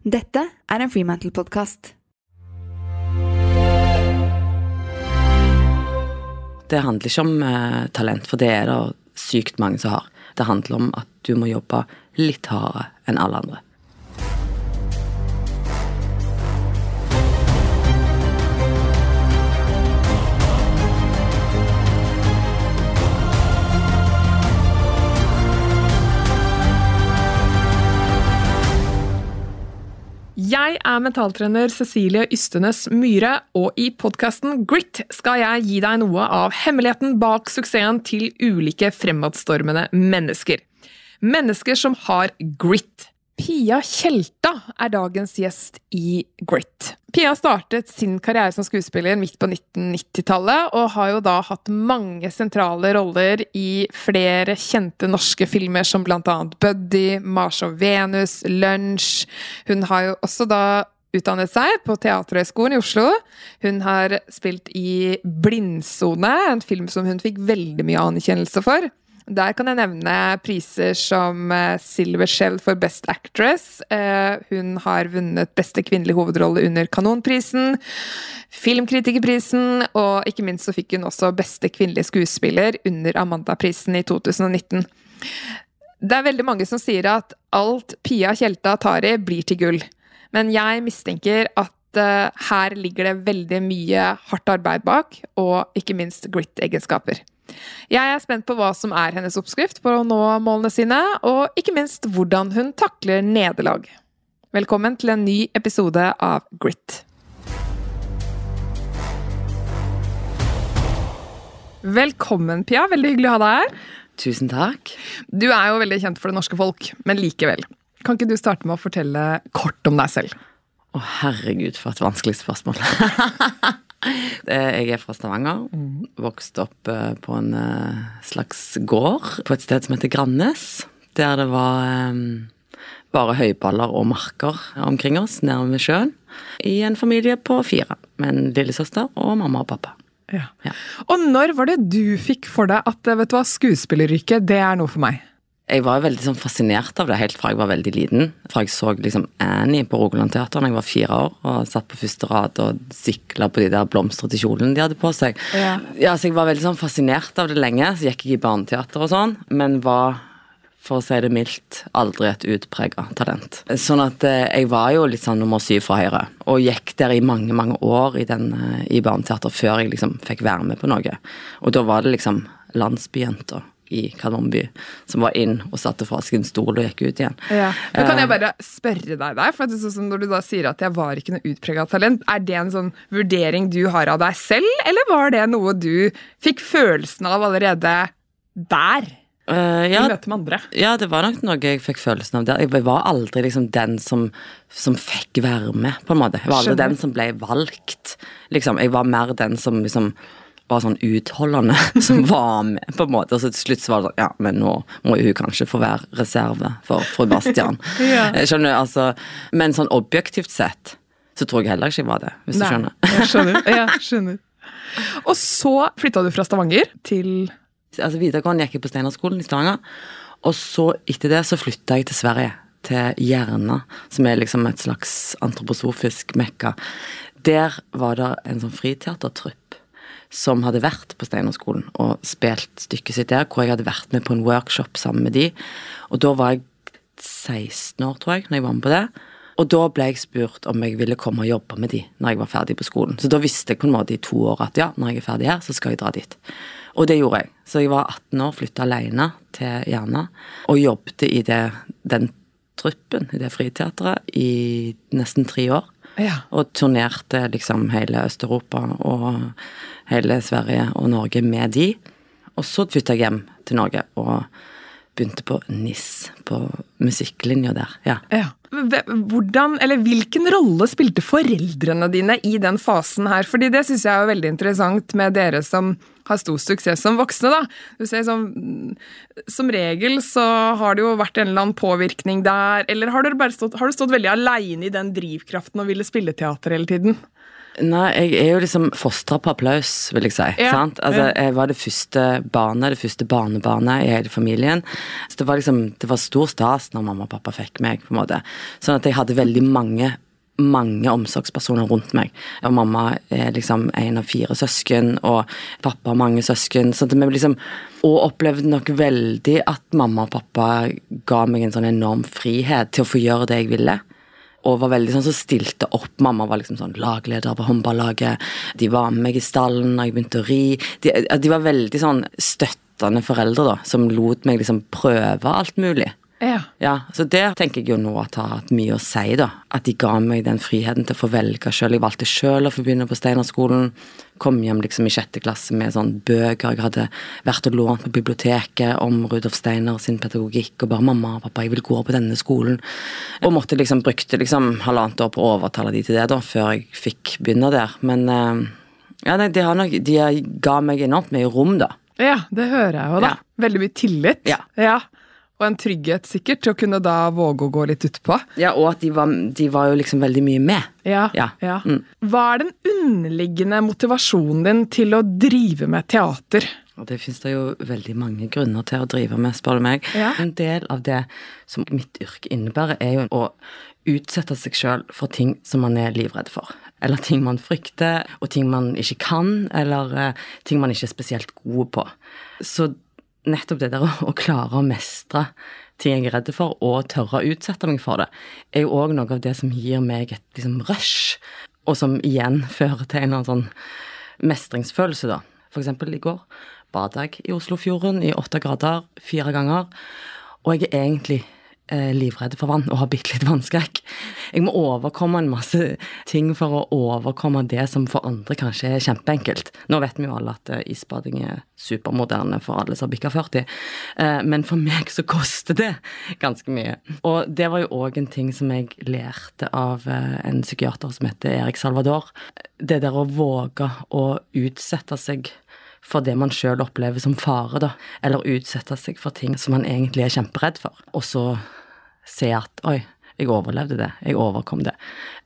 Dette er en Freemantle-podkast. Det handler ikke om eh, talent, for det er det sykt mange som har. Det handler om at du må jobbe litt hardere enn alle andre. Jeg er mentaltrener Cecilie Ystenes Myhre, og i podkasten Grit skal jeg gi deg noe av hemmeligheten bak suksessen til ulike fremadstormende mennesker. Mennesker som har grit. Pia Tjelta er dagens gjest i Grit. Pia startet sin karriere som skuespiller midt på 1990-tallet, og har jo da hatt mange sentrale roller i flere kjente norske filmer, som annet Buddy, Mars og Venus, Lunsj. Hun har jo også da utdannet seg på Teaterhøgskolen i Oslo. Hun har spilt i Blindsone, en film som hun fikk veldig mye anerkjennelse for. Der kan jeg nevne priser som eh, Silver Shell for Best Actress. Eh, hun har vunnet beste kvinnelige hovedrolle under Kanonprisen. Filmkritikerprisen, og ikke minst så fikk hun også beste kvinnelige skuespiller under Amanda-prisen i 2019. Det er veldig mange som sier at alt Pia Tjelta tar i, blir til gull. Men jeg mistenker at uh, her ligger det veldig mye hardt arbeid bak, og ikke minst grit-egenskaper. Jeg er spent på hva som er hennes oppskrift på å nå målene sine, og ikke minst hvordan hun takler nederlag. Velkommen til en ny episode av Grit. Velkommen, Pia. Veldig hyggelig å ha deg her. Tusen takk. Du er jo veldig kjent for det norske folk, men likevel. Kan ikke du starte med å fortelle kort om deg selv? Å, herregud, for et vanskelig spørsmål. Jeg er fra Stavanger. Vokste opp eh, på en eh, slags gård på et sted som heter Grannes. Der det var eh, bare høyballer og marker omkring oss nærme ved sjøen. I en familie på fire, med en lillesøster og mamma og pappa. Ja. Ja. Og når var det du fikk for deg at vet du hva, skuespilleryrket, det er noe for meg? Jeg var veldig sånn fascinert av det helt fra jeg var veldig liten. Fra jeg så liksom Annie på Rogaland Teater da jeg var fire år og satt på første rad og sikla på de der blomstrete kjolene de hadde på seg. Ja. Ja, så Jeg var veldig sånn fascinert av det lenge. Så gikk jeg i barneteater og sånn, men var, for å si det mildt, aldri et utprega talent. Sånn at eh, jeg var jo litt sånn nummer syv fra høyre, og gikk der i mange, mange år i, den, eh, i barneteater før jeg liksom fikk være med på noe. Og da var det liksom landsbyjenta i Kardemommeby som var inn og satte fra seg en stol og gikk ut igjen. Men kan jeg bare spørre deg der, for sånn som når du da sier at jeg var ikke noe utprega talent, er det en sånn vurdering du har av deg selv, eller var det noe du fikk følelsen av allerede der? Eh, I ja, ja, det var nok noe jeg fikk følelsen av der. Jeg var aldri liksom den som, som fikk være med, på en måte. Jeg var aldri Skjønner. den som ble valgt. Liksom, jeg var mer den som liksom var sånn utholdende, som var med, på en måte. Og så til slutt så var det sånn Ja, men nå må jo hun kanskje få være reserve for fru Bastian. Ja. Eh, Skjønner du? Altså, men sånn objektivt sett så tror jeg heller ikke jeg var det, hvis du skjønner. Jeg skjønner. Jeg skjønner. Og så flytta du fra Stavanger til altså videregående gikk jeg på Steinerskolen i Stavanger. Og så etter det så flytta jeg til Sverige, til Järna, som er liksom et slags antroposofisk mekka. Der var det en sånn friteatertrupp som hadde vært på Steinerskolen og spilt stykket sitt der, hvor jeg hadde vært med på en workshop sammen med de. Og da var jeg 16 år, tror jeg, når jeg var med på det. Og da ble jeg spurt om jeg ville komme og jobbe med de når jeg var ferdig på skolen. Så da visste jeg på en måte i to år at ja, når jeg er ferdig her, så skal jeg dra dit. Og det gjorde jeg. Så jeg var 18 år, flytta alene til Jerna, og jobbet i det, den truppen, i det friteatret, i nesten tre år. Ja. Og turnerte liksom hele Øst-Europa og hele Sverige og Norge med de. Og så flytta jeg hjem til Norge og begynte på NIS, på musikklinja der. Ja. Ja. Hvordan, eller Hvilken rolle spilte foreldrene dine i den fasen her? Fordi Det synes jeg er veldig interessant med dere som har stor suksess som voksne. da. Ser som, som regel så har det jo vært en eller annen påvirkning der. Eller har du, bare stått, du stått veldig aleine i den drivkraften og ville spille teater hele tiden? Nei, jeg er jo liksom fostra på applaus, vil jeg si. Ja, sant? Altså. Jeg var det første barnet, det første barnebarnet i hele familien. Så det var liksom, det var stor stas når mamma og pappa fikk meg, på en måte. Sånn at jeg hadde veldig mange mange omsorgspersoner rundt meg. Og mamma er liksom en av fire søsken, og pappa har mange søsken. Så vi liksom, og opplevde nok veldig at mamma og pappa ga meg en sånn enorm frihet til å få gjøre det jeg ville. Og var veldig sånn som stilte opp. Mamma var liksom sånn lagleder på håndballaget. De var med meg i stallen da jeg begynte å ri. De, de var veldig sånn støttende foreldre, da, som lot meg liksom prøve alt mulig. Ja. Ja, så der tenker jeg jo nå at det har hatt mye å si, da. At de ga meg den friheten til å få velge sjøl. Jeg valgte sjøl å få begynne på Steinerskolen. Kom hjem liksom i sjette klasse med sånn bøker jeg hadde vært og lånt på biblioteket om Rudolf Steiner sin pedagogikk, og bare 'mamma og pappa, jeg vil gå på denne skolen'. Og måtte liksom brukte liksom halvannet år på å overtale de til det, da, før jeg fikk begynne der. Men eh, ja, nei, de, har nok, de ga meg enormt mye rom, da. ja, det hører jeg jo, da. Ja. Veldig mye tillit. Ja. Ja. Og en trygghet, sikkert, til å kunne da våge å gå litt utpå. Ja, og at de var, de var jo liksom veldig mye med. Ja. Ja. Mm. Hva er den underliggende motivasjonen din til å drive med teater? Og det finnes det jo veldig mange grunner til å drive med, spør du meg. Ja. En del av det som mitt yrke innebærer, er jo å utsette seg sjøl for ting som man er livredd for. Eller ting man frykter, og ting man ikke kan, eller eh, ting man ikke er spesielt gode på. Så nettopp det der å, klare å mestre ting jeg er redd for, og tørre å utsette meg for det, er jo òg noe av det som gir meg et liksom rush, og som igjen fører til en sånn mestringsfølelse, da. For eksempel i går bada jeg i Oslofjorden i åtte grader fire ganger, og jeg er egentlig eh, livredd for vann og har bitte litt vannskrekk. Jeg må overkomme en masse ting for å overkomme det som for andre kanskje er kjempeenkelt. Nå vet vi jo alle at eh, isbading er supermoderne for alle som har bikka 40, eh, men for meg så koster det ganske mye. Og det var jo òg en ting som jeg lærte av en psykiater som heter Erik Salvador. Det der å våge å utsette seg for det man sjøl opplever som fare, da. Eller utsette seg for ting som man egentlig er kjemperedd for. Og så se at oi, jeg overlevde det. Jeg overkom det.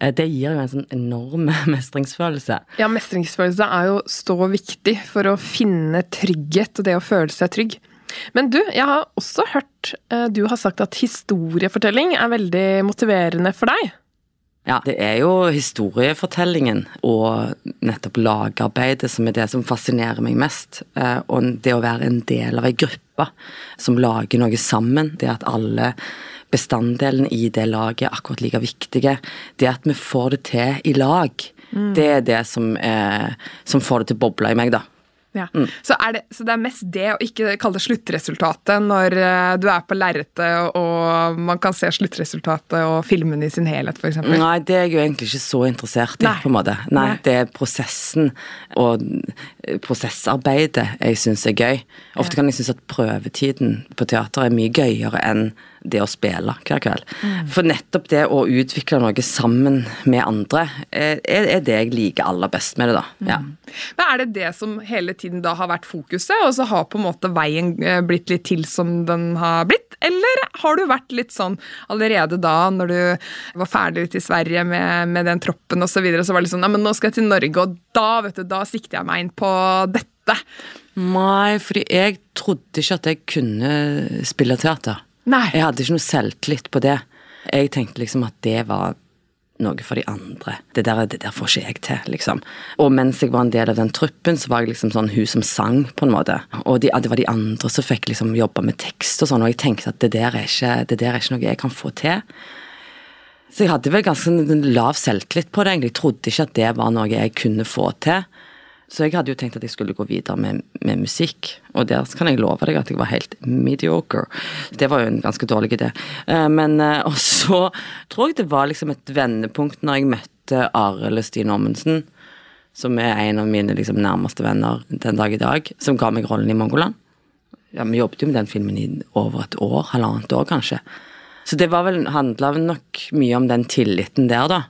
Eh, Det gir jo en sånn enorm mestringsfølelse. Ja, mestringsfølelse er jo så viktig for å finne trygghet og det å føle seg trygg. Men du, jeg har også hørt eh, du har sagt at historiefortelling er veldig motiverende for deg. Ja, det er jo historiefortellingen og nettopp lagarbeidet som er det som fascinerer meg mest. Eh, Og det å være en del av ei gruppe som lager noe sammen. Det at alle bestanddelene i det laget er akkurat like viktige. Det at vi får det til i lag. Det er det som, er, som får det til å boble i meg, da. Ja. Så, er det, så det er mest det, å ikke kalle det sluttresultatet når eh, du er på lerretet og man kan se sluttresultatet og filmen i sin helhet, f.eks. Nei, det er jeg jo egentlig ikke så interessert i, Nei. på en måte. Nei, Nei. det er prosessen og prosessarbeidet jeg syns er gøy. Ofte kan jeg synes at prøvetiden på teater er mye gøyere enn det å spille hver kveld. Mm. For nettopp det å utvikle noe sammen med andre, er, er det jeg liker aller best med det, da. Mm. Ja. Men er det det som hele tiden da har vært fokuset, og så har på en måte veien eh, blitt litt til som den har blitt? Eller har du vært litt sånn allerede da, når du var ferdig ute i Sverige med, med den troppen osv., så, videre, så var det litt sånn ja, men nå skal jeg til Norge, og da, vet du, da sikter jeg meg inn på dette. Nei, fordi jeg trodde ikke at jeg kunne spille teater. Nei. Jeg hadde ikke noe selvtillit på det. Jeg tenkte liksom at det var noe for de andre. Det der, det der får ikke jeg til, liksom. Og mens jeg var en del av den truppen, så var jeg liksom sånn hun som sang, på en måte. Og de, det var de andre som fikk liksom jobbe med tekst og sånn, og jeg tenkte at det der er ikke, det der er ikke noe jeg kan få til. Så jeg hadde vel ganske lav selvtillit på det, egentlig. Jeg trodde ikke at det var noe jeg kunne få til. Så jeg hadde jo tenkt at jeg skulle gå videre med, med musikk, og der kan jeg love deg at jeg var helt mediocre. Det var jo en ganske dårlig idé. Eh, Men eh, og så tror jeg det var liksom et vendepunkt når jeg møtte Arild Stine Ommensen, som er en av mine liksom nærmeste venner den dag i dag, som ga meg rollen i Mongoland. Ja, Vi jobbet jo med den filmen i over et år, halvannet år kanskje. Så det var vel, handla nok mye om den tilliten der, da.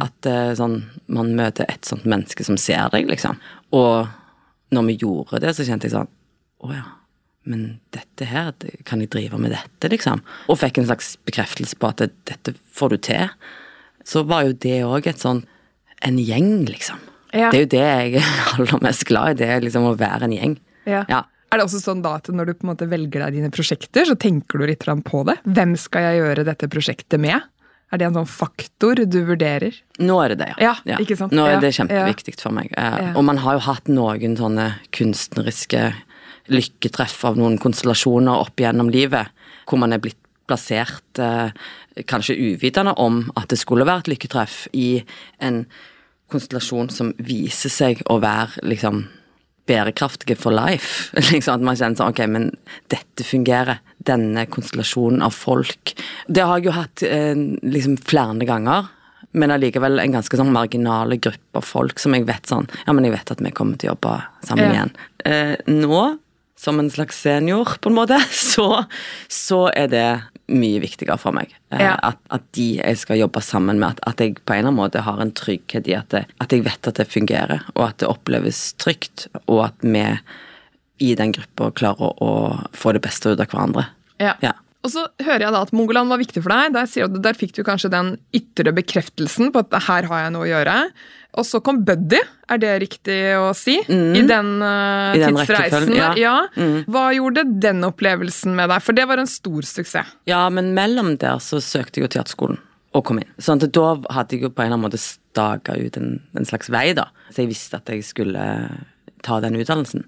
At eh, sånn, man møter et sånt menneske som ser deg, liksom. Og når vi gjorde det, så kjente jeg sånn Å ja, men dette her, kan jeg drive med dette, liksom? Og fikk en slags bekreftelse på at dette får du til. Så var jo det òg et sånn En gjeng, liksom. Ja. Det er jo det jeg er aller mest glad i, det er liksom å være en gjeng. Ja. Ja. Er det også sånn da at når du på en måte velger deg dine prosjekter, så tenker du litt på det? Hvem skal jeg gjøre dette prosjektet med? Er det en sånn faktor du vurderer? Nå er det det, ja. Ja, ikke sant? Nå er det kjempeviktig for meg. Eh, Ja. Og man har jo hatt noen sånne kunstneriske lykketreff av noen konstellasjoner opp gjennom livet, hvor man er blitt plassert eh, kanskje uvitende om at det skulle være et lykketreff i en konstellasjon som viser seg å være liksom bærekraftige for life. liksom At man kjenner sånn Ok, men dette fungerer. Denne konstellasjonen av folk. Det har jeg jo hatt eh, liksom flere ganger. Men allikevel en ganske sånn marginale gruppe av folk som jeg vet sånn Ja, men jeg vet at vi kommer til å jobbe sammen Ja. igjen. Eh, nå, som en slags senior, på en måte, så, så er det mye viktigere for meg. Eh, Ja. at, at de jeg skal jobbe sammen med, at, at jeg på en eller annen måte har en trygghet i at, det, at jeg vet at det fungerer, og at det oppleves trygt, og at vi i den gruppa klarer å, å få det beste ut av hverandre. Ja. Ja. Og så hører jeg da at Mongoland var viktig for deg. Der, der fikk du kanskje den ytre bekreftelsen på at her har jeg noe å gjøre. Og så kom Buddy, er det riktig å si? I den, uh, I den tidsreisen. Ja. ja. Mm. Hva gjorde den opplevelsen med deg? For det var en stor suksess. Ja, men mellom der så søkte jeg jo teaterskolen og kom inn. Sånn at da hadde jeg jo på en eller annen måte staka ut en, en slags vei, da. Så jeg visste at jeg skulle ta den utdannelsen.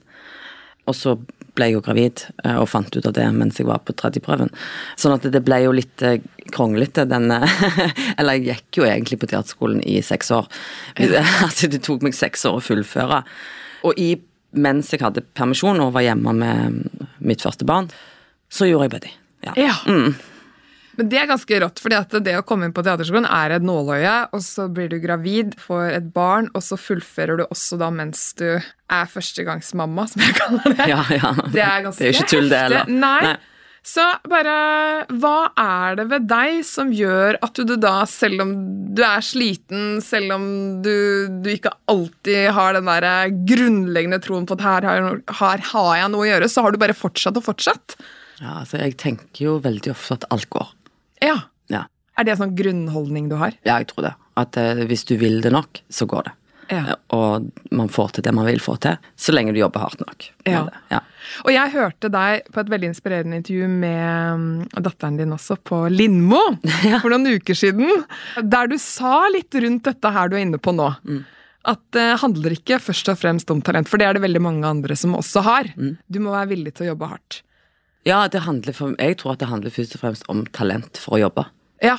Og så ble jeg jo gravid, eh, og fant ut av det mens jeg var på tredjeprøven. Sånn at det ble jo litt eh, kronglete, den eh, Eller jeg gikk jo egentlig på teaterskolen i seks år. Altså, det tok meg seks år å fullføre. Og i, mens jeg hadde permisjon og var hjemme med mitt første barn, så gjorde jeg Buddy. Ja. Ja. Men det er ganske rått, fordi at det å komme inn på teaterskolen er et nåløye, og så blir du gravid, får et barn, og så fullfører du også da mens du er førstegangsmamma, som jeg kaller det. Ja, ja. Det er ganske Det er jo ikke tull, det heller. Nei. Så bare Hva er det ved deg som gjør at du da, selv om du er sliten, selv om du, du ikke alltid har den der grunnleggende troen på at her har, her har jeg noe å gjøre, så har du bare fortsatt og fortsatt? Ja, altså Jeg tenker jo veldig ofte at alt går. Ja. Ja, Er det sånn grunnholdning du har? ja jeg tror det. At eh, hvis du vil det nok, så går det. Ja. Og man får til det man vil få til, så lenge du jobber hardt nok. Ja. ja. Og jeg hørte deg på et veldig inspirerende intervju med mm, datteren din også, på Lindmo, for noen uker siden. Der du sa litt rundt dette her du er inne på nå. At det handler ikke først og fremst om talent, for det er det veldig mange andre som også har. Du må være villig til å jobbe hardt. Ja, det handler for, jeg tror at det handler først og fremst om talent for å jobbe. Ja.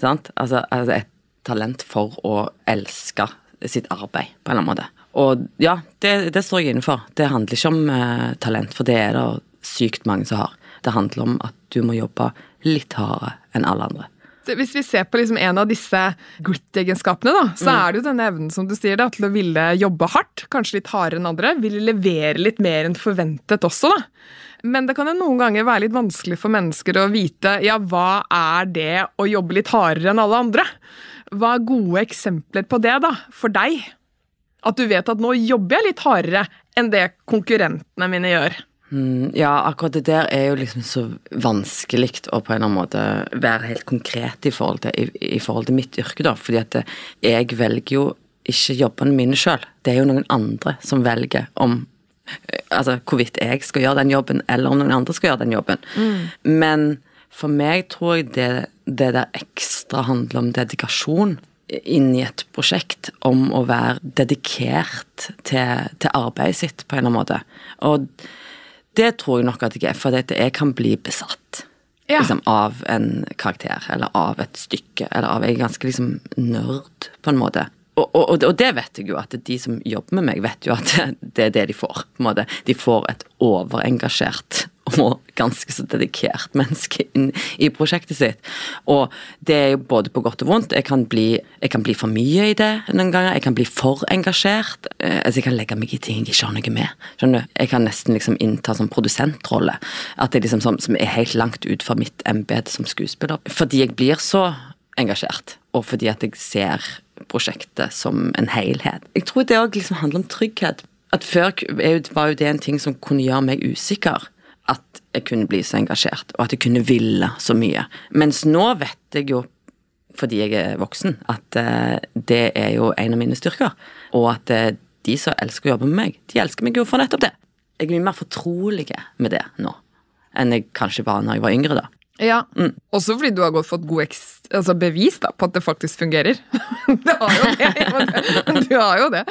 Sant? Altså, altså et talent for å elske sitt arbeid, på en eller annen måte. Og ja, det, det står jeg inne for. Det handler ikke om eh, talent, for det er det sykt mange som har. Det handler om at du må jobbe litt hardere enn alle andre. Hvis vi ser på liksom en av disse grit-egenskapene, da, så er det jo denne evnen som du sier da, til å ville jobbe hardt, kanskje litt hardere enn andre, ville levere litt mer enn forventet også. da. Men det kan jo noen ganger være litt vanskelig for mennesker å vite ja, hva er det å jobbe litt hardere enn alle andre. Hva er gode eksempler på det, da, for deg? At du vet at nå jobber jeg litt hardere enn det konkurrentene mine gjør. Mm, ja, akkurat det der er jo liksom så vanskelig å på en eller annen måte være helt konkret i forhold til, i, i forhold til mitt yrke, da. Fordi at jeg velger jo ikke jobbene mine sjøl. Det er jo noen andre som velger om Altså hvorvidt jeg skal gjøre den jobben, eller om noen andre skal gjøre den jobben. Men for meg tror jeg det, det der ekstra handler om dedikasjon inn i et prosjekt om å være dedikert til, til arbeidet sitt, på en eller annen måte. Og det tror jeg nok at jeg er, for at jeg kan bli besatt. Ja. Liksom, av en karakter, eller av et stykke, eller av Jeg er ganske liksom nerd, på en måte. Og, og, og- det vet jeg jo, at de som jobber med meg, vet jo at det er det de får. på en måte. De får et overengasjert og ganske så dedikert menneske inn i prosjektet sitt. Og det er jo både på godt og vondt. Jeg kan bli, jeg kan bli for mye i det noen ganger. Jeg kan bli for engasjert. Eh, altså Jeg kan legge meg i ting jeg ikke har noe med. Skjønner du? Jeg kan nesten liksom innta sånn produsentrolle. At det liksom som, som er helt langt ut fra mitt embete som skuespiller. Fordi jeg blir så engasjert, og fordi at jeg ser prosjektet som en helhet. Jeg tror det òg liksom handler om trygghet. At Før var jo det en ting som kunne gjøre meg usikker. At jeg kunne bli så engasjert, og at jeg kunne ville så mye. Mens nå vet jeg jo fordi jeg er voksen, at eh, det er jo en av mine styrker. Og at eh, de som elsker å jobbe med meg, de elsker meg jo for nettopp det. Jeg er mye mer fortrolig med det nå enn jeg kanskje var når jeg var yngre, da. Ja, Også fordi du har fått god altså bevis da, på at det faktisk fungerer. det har jo det. Du har jo det.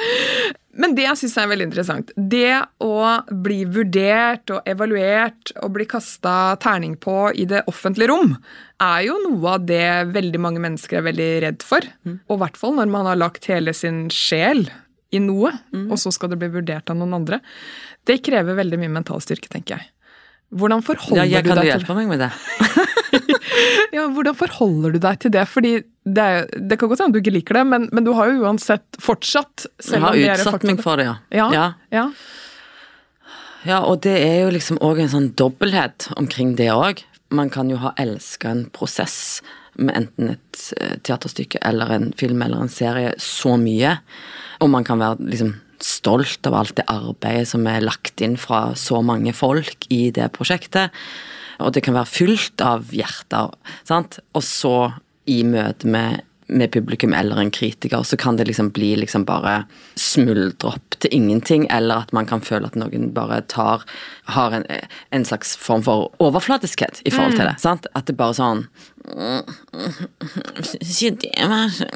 Men det jeg syns er veldig interessant, det å bli vurdert og evaluert og bli kasta terning på i det offentlige rom, er jo noe av det veldig mange mennesker er veldig redd for. Og i hvert fall når man har lagt hele sin sjel i noe, og så skal det bli vurdert av noen andre. Det krever veldig mye mental styrke, tenker jeg. Hvordan forholder Ja, du deg til det? ja, hvordan forholder du deg til det? Fordi det, er, det kan godt hende du ikke liker det, men, men du har jo uansett fortsatt Jeg har utsatt meg for det, ja. Ja, ja. ja. Ja, og det er jo liksom òg en sånn dobbelthet omkring det òg. Man kan jo ha elska en prosess med enten et eh, teaterstykke eller en film eller en serie så mye, og man kan være liksom stolt av alt det arbeidet som er lagt inn fra så mange folk i det prosjektet. Og det kan være fylt av hjerter, sant. Og så, i møte med med publikum eller en kritiker, så kan det liksom bli liksom bare smuldre opp til ingenting, eller at man kan føle at noen bare tar Har en, en slags form for overfladiskhet i forhold til det. sant? At det bare sånn Ikke det, vær så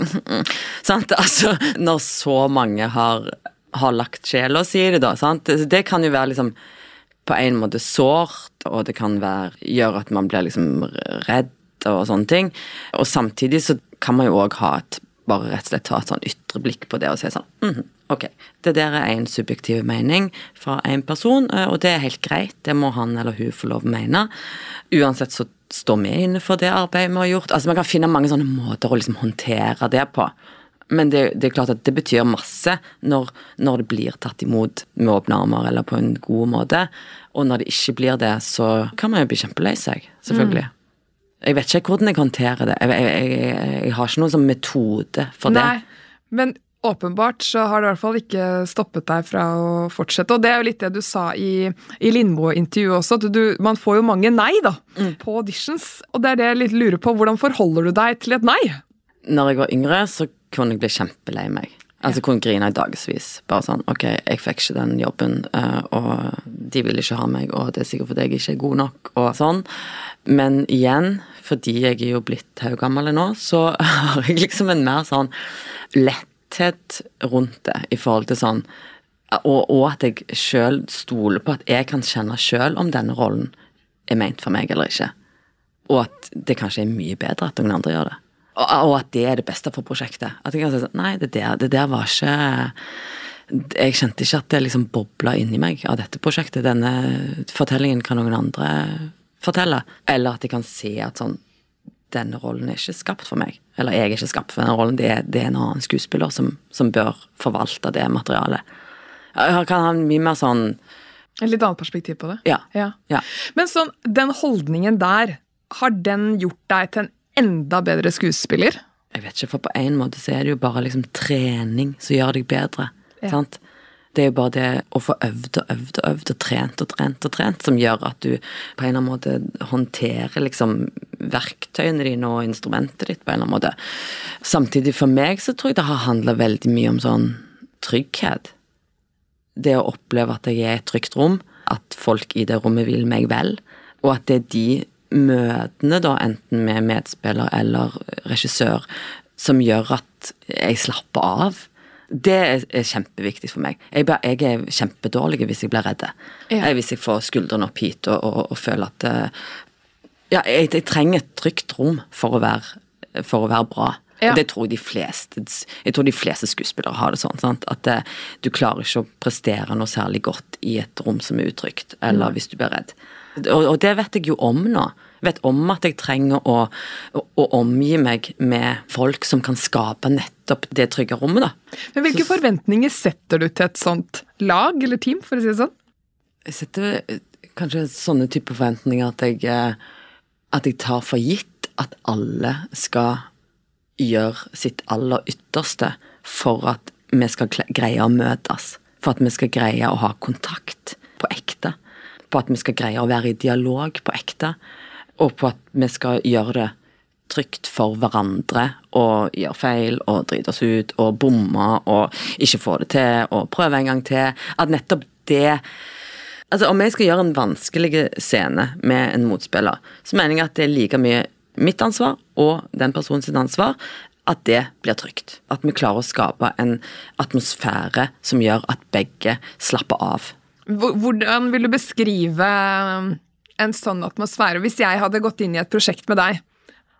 Sant? Altså, når så mange har, har lagt sjela si i det, da. sant? Det kan jo være liksom på en måte sårt, og det kan være, gjøre at man blir liksom redd og sånne ting. Og samtidig så kan man jo òg ha et bare rett og slett ta et sånn ytre blikk på det og si sånn mhm, Ok, det der er en subjektiv mening fra en person, eh, og det er helt greit. Det må han eller hun få lov å mene. Uansett så står vi inne for det arbeidet vi har gjort. Altså Man kan finne mange sånne måter å liksom håndtere det på. Men det, det er klart at det betyr masse når, når det blir tatt imot med åpne armer eller på en god måte. Og når det ikke blir det, så kan man jo bli kjempelei seg, selvfølgelig. Jeg vet ikke hvordan jeg håndterer det. Jeg, jeg, jeg, jeg har ikke noen sånn metode for det. Men åpenbart så har det i hvert fall ikke stoppet deg fra å fortsette. Og det er jo litt det du sa i, i Lindmo-intervjuet også, at du, man får jo mange nei da, Mm. på auditions. Og det er det jeg litt lurer på. Hvordan forholder du deg til et nei? Når jeg var yngre, så kunne jeg bli kjempelei meg. Altså kunne grine i dagevis. Bare sånn Ok, jeg fikk ikke den jobben, eh, og de vil ikke ha meg, og det er sikkert fordi jeg ikke er god nok, og sånn. Men igjen, fordi jeg er jo blitt haugammel nå, så har jeg liksom en mer sånn letthet rundt det i forhold til sånn Og, og at jeg sjøl stoler på at jeg kan kjenne sjøl om denne rollen er ment for meg eller ikke. Og at det kanskje er mye bedre at noen andre gjør det. Og, at det er det beste for prosjektet. At jeg kan si sånn Nei, det der, det der var ikke Jeg kjente ikke at det liksom bobla inni meg av dette prosjektet. Denne fortellingen kan noen andre fortelle. Eller at jeg kan se at sånn Denne rollen er ikke skapt for meg. Eller jeg er ikke skapt for denne rollen. Det er, det er en annen skuespiller som, som bør forvalte det materialet. Jeg kan ha mye mer sånn Et litt annet perspektiv på det. Ja. Ja. ja. Men sånn, den holdningen der, har den gjort deg til en enda bedre skuespiller? Jeg vet ikke, for på en måte så er det jo bare liksom trening som gjør deg bedre. Ja. Sant? Det er jo bare det å få øvd og øvd og øvd og trent og trent og trent som gjør at du på en eller annen måte håndterer liksom verktøyene dine og instrumentet ditt på en eller annen måte. Samtidig for meg så tror jeg det har handla veldig mye om sånn trygghet. Det å oppleve at jeg er i et trygt rom, at folk i det rommet vil meg vel, og at det er de møtene, da, enten med medspiller eller regissør, som gjør at jeg slapper av. Det er, kjempeviktig for meg. Jeg, er kjempedårlig hvis jeg blir redd. Ja. Eh, Hvis jeg får skuldrene opp hit og, og, og føler at eh, Ja, jeg, jeg trenger et trygt rom for å være, for å være bra. Ja. Det tror jeg de fleste Jeg tror de fleste skuespillere har det sånn. Sant? At det, du klarer ikke å prestere noe særlig godt i et rom som er utrygt, eller hvis du blir redd. Og, og det vet jeg jo om nå. Jeg vet om at jeg trenger å, å, å omgi meg med folk som kan skape nettopp det trygge rommet, da. Men Hvilke forventninger setter du til et sånt lag eller team? for å si det sånn? Jeg setter eh, kanskje sånne type forventninger at jeg, eh, at jeg tar for gitt at alle skal gjøre sitt aller ytterste for at vi skal greie å møtes. For at vi skal greie å ha kontakt på ekte. På at vi skal greie å være i dialog på ekte. Og på at vi skal gjøre det trygt for hverandre og gjøre feil og drite oss ut og bomme og ikke få det til og prøve en gang til. At nettopp det Altså, om jeg skal gjøre en vanskelig scene med en motspiller, så mener jeg at det er like mye mitt ansvar og den personens ansvar at det blir trygt. At vi klarer å skape en atmosfære som gjør at begge slapper av. Hvordan vil du beskrive en sånn atmosfære? Hvis jeg hadde gått inn i et prosjekt med deg,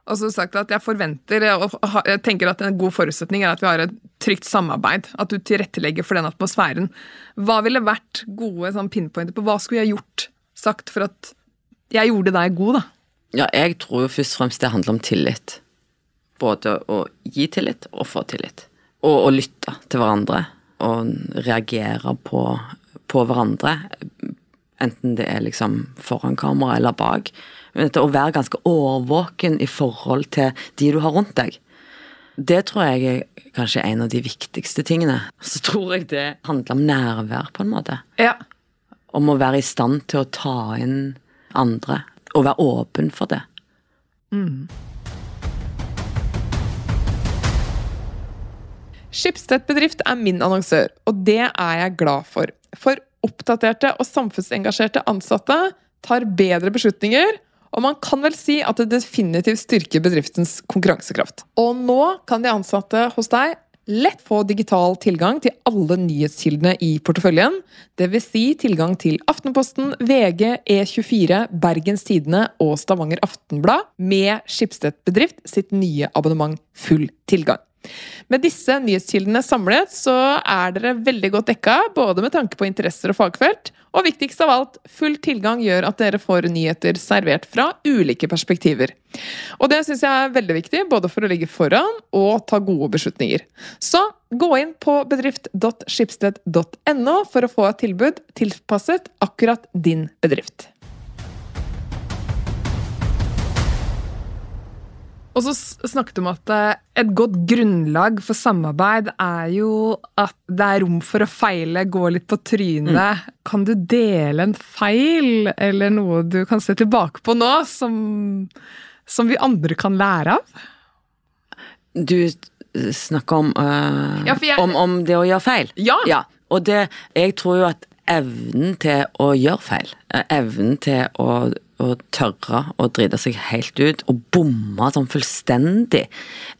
og så sagt at jeg forventer og tenker at en god forutsetning er at vi har et trygt samarbeid. At du tilrettelegger for den atmosfæren. Hva ville vært gode sånn pinpointer på hva skulle jeg gjort, sagt, for at jeg gjorde deg god, da? Ja, jeg tror jo først og fremst det handler om tillit. Både å gi tillit og få tillit. Og å lytte til hverandre. Og reagere på, på hverandre. Enten det er liksom foran kamera eller bak å være ganske årvåken i forhold til de du har rundt deg. Det tror jeg er kanskje en av de viktigste tingene. Så tror jeg det handler om nærvær, på en måte. Ja. Om å være i stand til å ta inn andre, og være åpen for det. Mm. Skipstedt bedrift er min annonsør, og det er jeg glad for. For oppdaterte og samfunnsengasjerte ansatte tar bedre beslutninger og man kan vel si at det definitivt styrker bedriftens konkurransekraft. Og nå kan de ansatte hos deg lett få digital tilgang til alle nyhetskildene i porteføljen. Dvs. Si tilgang til Aftenposten, VG, E24, Bergens Tidende og Stavanger Aftenblad med Skipstedt Bedrift sitt nye abonnement Full tilgang. Med disse nyhetskildene samlet så er dere veldig godt dekka, både med tanke på interesser og fagfelt, og viktigst av alt, full tilgang gjør at dere får nyheter servert fra ulike perspektiver. Og det syns jeg er veldig viktig, både for å ligge foran og ta gode beslutninger. Så gå inn på bedrift.skipsted.no for å få et tilbud tilpasset akkurat din bedrift. Og så snakket du om at eh, et godt grunnlag for samarbeid er jo at det er rom for å feile, gå litt på trynet. Mm. Kan du dele en feil, eller noe du kan se tilbake på nå, som, som vi andre kan lære av? Du snakker om, øh, ja, jeg... om, om, det å gjøre feil? Ja. ja. Og det Jeg tror jo at evnen til å gjøre feil, eh, evnen til å å tørre å drite seg helt ut og bomme sånn fullstendig,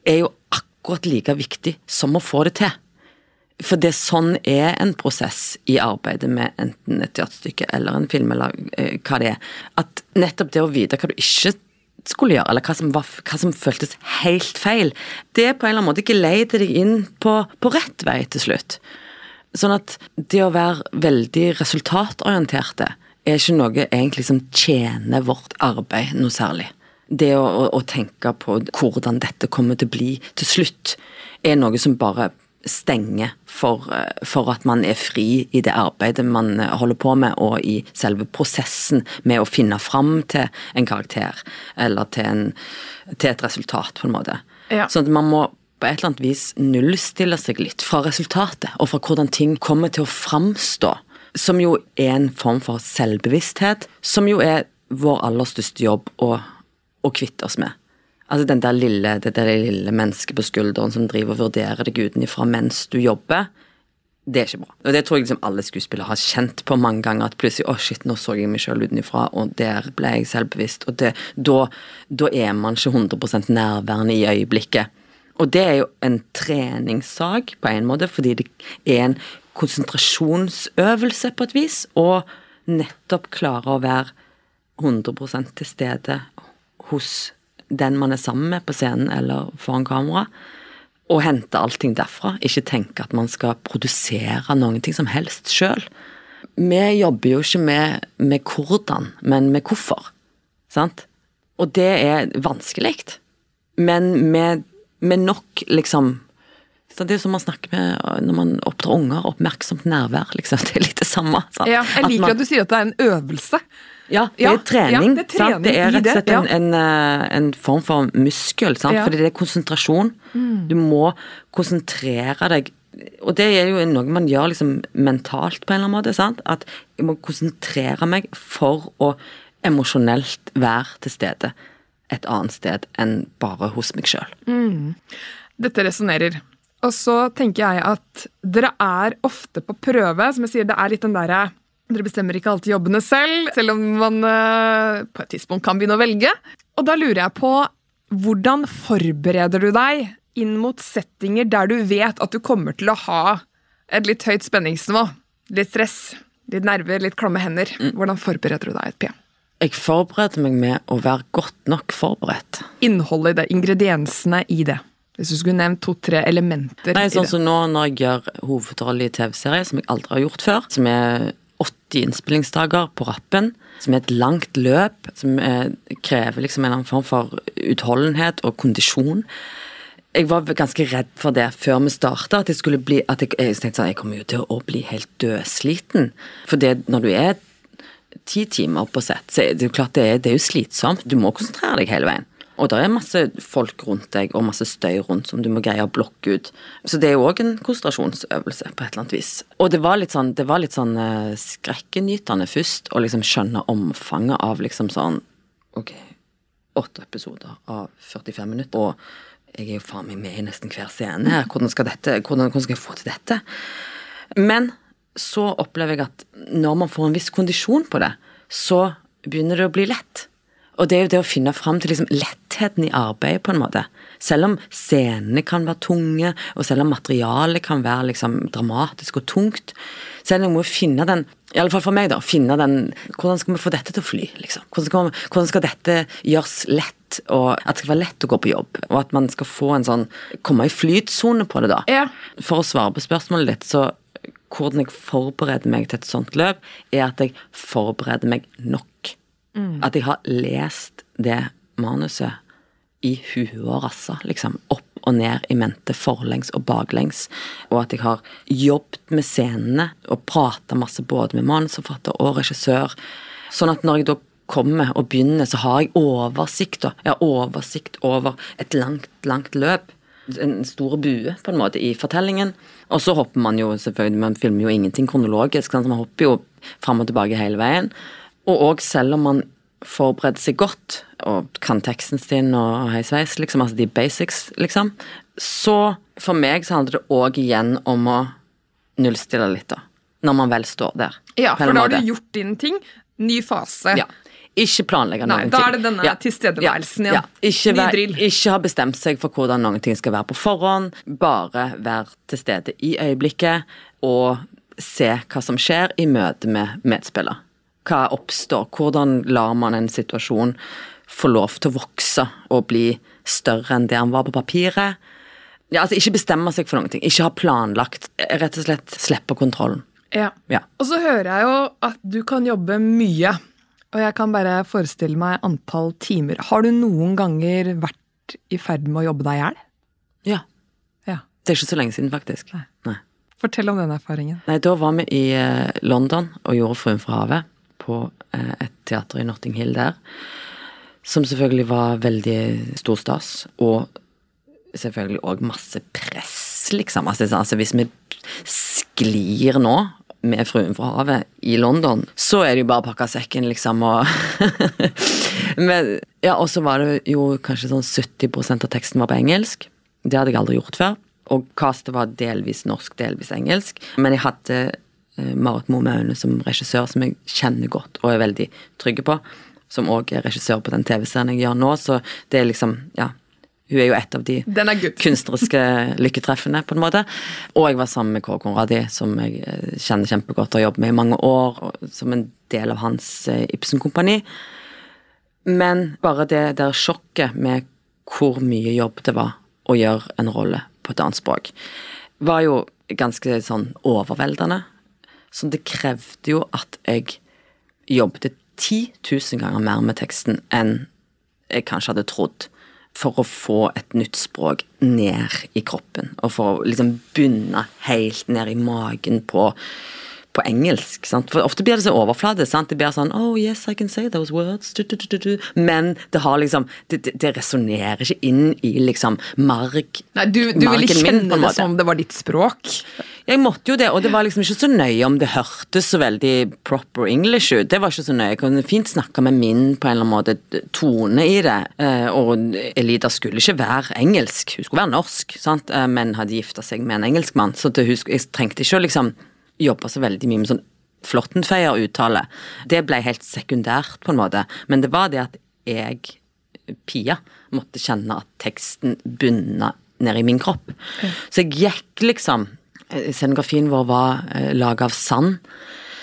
er jo akkurat like viktig som å få det til. For det sånn er en prosess i arbeidet med enten et teaterstykke eller en film, eller eh, hva det er. At nettopp det å vite hva du ikke skulle gjøre, eller hva som, var, hva som føltes helt feil, det er på en eller annen måte ikke leide deg inn på, på rett vei til slutt. Sånn at det å være veldig resultatorienterte, er ikke noe egentlig som tjener vårt arbeid noe særlig. Det å, å, å, tenke på hvordan dette kommer til å bli til slutt, er noe som bare stenger for, for, at man er fri i det arbeidet man holder på med, og i selve prosessen med å finne fram til en karakter, eller til, en, til et resultat, på en måte. Ja. Sånn at man må på et eller annet vis nullstille seg litt fra resultatet, og fra hvordan ting kommer til å framstå som jo er en form for selvbevissthet, som jo er vår aller største jobb å, å kvitte oss med. Altså den der lille, det der lille mennesket på skulderen som driver og vurderer deg utenfra mens du jobber. Det er ikke bra. Og det tror jeg liksom alle skuespillere har kjent på mange ganger. At plutselig å oh shit, nå så jeg meg sjøl utenfra, og der ble jeg selvbevisst. Og det, da, da er man ikke 100% nærværende i øyeblikket. Og det er jo en treningssak på en måte, fordi det er en konsentrasjonsøvelse på et vis, og nettopp klare å være 100% til stede hos den man er sammen med på scenen eller foran kamera, og hente allting derfra. Ikke tenke at man skal produsere noen ting som helst sjøl. Vi jobber jo ikke med, med hvordan, men med hvorfor. Sant? Og det er vanskelig. Men med, med nok liksom så det er som man snakker med når man oppdrar unger, oppmerksomt nærvær. liksom, Det er litt det samme. Sant? Ja, jeg liker at, man, at, du sier at det er en øvelse. Ja, det er trening. Ja, det, er trening det, er rett og slett en, en, eh, en, form for muskel, sant? fordi det er konsentrasjon. Mm. Du må konsentrere deg og det er jo noe man gjør liksom mentalt på en eller annen måte. sant? At jeg må konsentrere meg for å emosjonelt være til stede. Et annet sted enn bare hos meg sjøl. Dette resonnerer. Og så tenker jeg at dere er ofte på prøve. Som jeg sier, det er litt den derre Dere bestemmer ikke alltid jobbene selv, selv om man eh, på et tidspunkt kan begynne å velge. Og da lurer jeg på hvordan forbereder du deg inn mot settinger der du vet at du kommer til å ha et litt høyt spenningsnivå? Litt stress, litt nerver, litt klamme hender. Hvordan forbereder du deg, Pia? Jeg forbereder meg med å være godt nok forberedt. Innholdet i det, ingrediensene i det. Hvis du skulle nevnt to-tre elementer Nei, i sånn som nå når jeg gjør hovedrolle i TV-serie, som jeg aldri har gjort før, som er 80 innspillingsdager på rappen, som er et langt løp, som er, krever liksom en eller annen form for utholdenhet og kondisjon. Jeg var ganske redd for det før vi starta, at jeg skulle bli at jeg, jeg tenkte sånn, jeg kommer jo til å bli helt dødsliten. For det, når du er ti timer på sett, så er det jo klart det er, det er jo slitsomt. Du må konsentrere deg hele veien. Og det er masse folk rundt deg og masse støy rundt som du må greie å blokke ut. Så det er jo òg en konsentrasjonsøvelse på et eller annet vis. Og det var litt sånn, det var litt sånn eh, skrekkenytende først å liksom skjønne omfanget av liksom sånn Ok, åtte episoder av 45 minutter, og jeg er jo faen meg med i nesten hver scene her. Hvordan skal, dette, hvordan, hvordan skal jeg få til dette? Men så opplever jeg at når man får en viss kondisjon på det, så begynner det å bli lett. Og det er jo det å finne fram til liksom lettheten i arbeidet, på en måte. Selv om scenene kan være tunge, og selv om materialet kan være liksom dramatisk og tungt, så er det noe med å finne den i alle fall for meg, da. Finne den Hvordan skal vi få dette til å fly, liksom? Hvordan skal, hvordan skal dette gjøres lett, og at det skal være lett å gå på jobb? Og at man skal få en sånn Komme i flytsone på det, da. Ja. For å svare på spørsmålet ditt, så hvordan jeg forbereder meg til et sånt løp, er at jeg forbereder meg nok. At jeg har lest det manuset i huet og rassa, liksom. Opp og ned i mente, forlengs og baklengs. Og at jeg har jobbet med scenene og prata masse både med manusforfatter og regissør. Sånn at når jeg da kommer og begynner, så har jeg oversikt. da. Jeg har oversikt over et langt, langt løp. En stor bue, på en måte, i fortellingen. Og så hopper man jo selvfølgelig, man filmer jo ingenting kronologisk. Sant? Man hopper jo fram og tilbake hele veien. Og òg selv om man forbereder seg godt og kan teksten sin og heisveis, liksom, altså de basics, liksom, så for meg så handler det òg igjen om å nullstille litt, da. Når man vel står der. Ja, for da har du gjort dine ting. Ny fase. Ja. Ikke planlegge Nei, ting. da er det denne tilstedeværelsen igjen. Ikke, Ny drill. ikke ha bestemt seg for hvordan noen ting skal være på forhånd. Bare være til stede i øyeblikket og se hva som skjer i møte med medspiller. Hva oppstår? Hvordan lar man en situasjon få lov til å vokse og bli større enn det han var på papiret? Ja, altså Ikke bestemme seg for noen ting. Ikke ha planlagt. Rett og slett slippe kontrollen. Ja. Ja. Og så hører jeg jo at du kan jobbe mye. Og jeg kan bare forestille meg antall timer. Har du noen ganger vært i ferd med å jobbe deg i hjel? Ja. Ja. Det er ikke så lenge siden, faktisk. Nei. Nei. Fortell om den erfaringen. Nei, da var vi i eh, London og gjorde Fruen fra havet på eh, et teater i Notting Hill der. Som selvfølgelig var veldig stor stas, og selvfølgelig òg masse press, liksom. Altså, altså hvis vi sklir nå med Fruen fra havet i London, så er det jo bare å pakke sekken, liksom, og Men ja, og så var det jo kanskje sånn 70% av teksten var på engelsk. Det hadde jeg aldri gjort før. Og castet var delvis norsk, delvis engelsk. Men jeg hadde eh, Marit Moe Maune som regissør, som jeg kjenner godt og er veldig trygge på. Som òg er regissør på den TV-serien jeg gjør nå, så det er liksom Ja. Hun er jo et av de er kunstneriske lykketreffene, på en måte. Og jeg var sammen med Kåre Konradi, som jeg eh, kjenner kjempegodt og har jobbet med i mange år, som en del av hans eh, Ibsen-kompani. Men bare det der sjokket med hvor mye jobb det var å gjøre en rolle på et annet språk, var jo ganske sånn overveldende. Så det krevde jo at jeg jobbet 10 000 ganger mer med teksten enn jeg kanskje hadde trodd. For å få et nytt språk ned i kroppen, og for å liksom bunne helt ned i magen på, på engelsk. Sant? For ofte blir det så overflate. Sant? Det blir sånn Oh, yes, I can say those words. Du, du, du, du. Men det har liksom Det, det, det resonnerer ikke inn i liksom marg Nei, du, du ville kjenne min, det som om det var ditt språk. Jeg måtte jo det, og det var liksom ikke så nøye om det hørtes så veldig proper English ut. Det var ikke så nøye. Jeg kunne fint snakke med min på en eller annen måte tone i det. Eh, Og Elida skulle ikke være engelsk, hun skulle være norsk, sant? Eh, men hadde gifta seg med en engelskmann. Så hun, jeg trengte ikke å liksom jobbe så veldig mye med sånn Flåttenfeier-uttale. Det ble helt sekundært, på en måte. Men det var det at jeg, Pia, måtte kjenne at teksten bunna ned i min kropp. Så jeg gikk liksom eh, Scenografien vår var eh, laga av sand.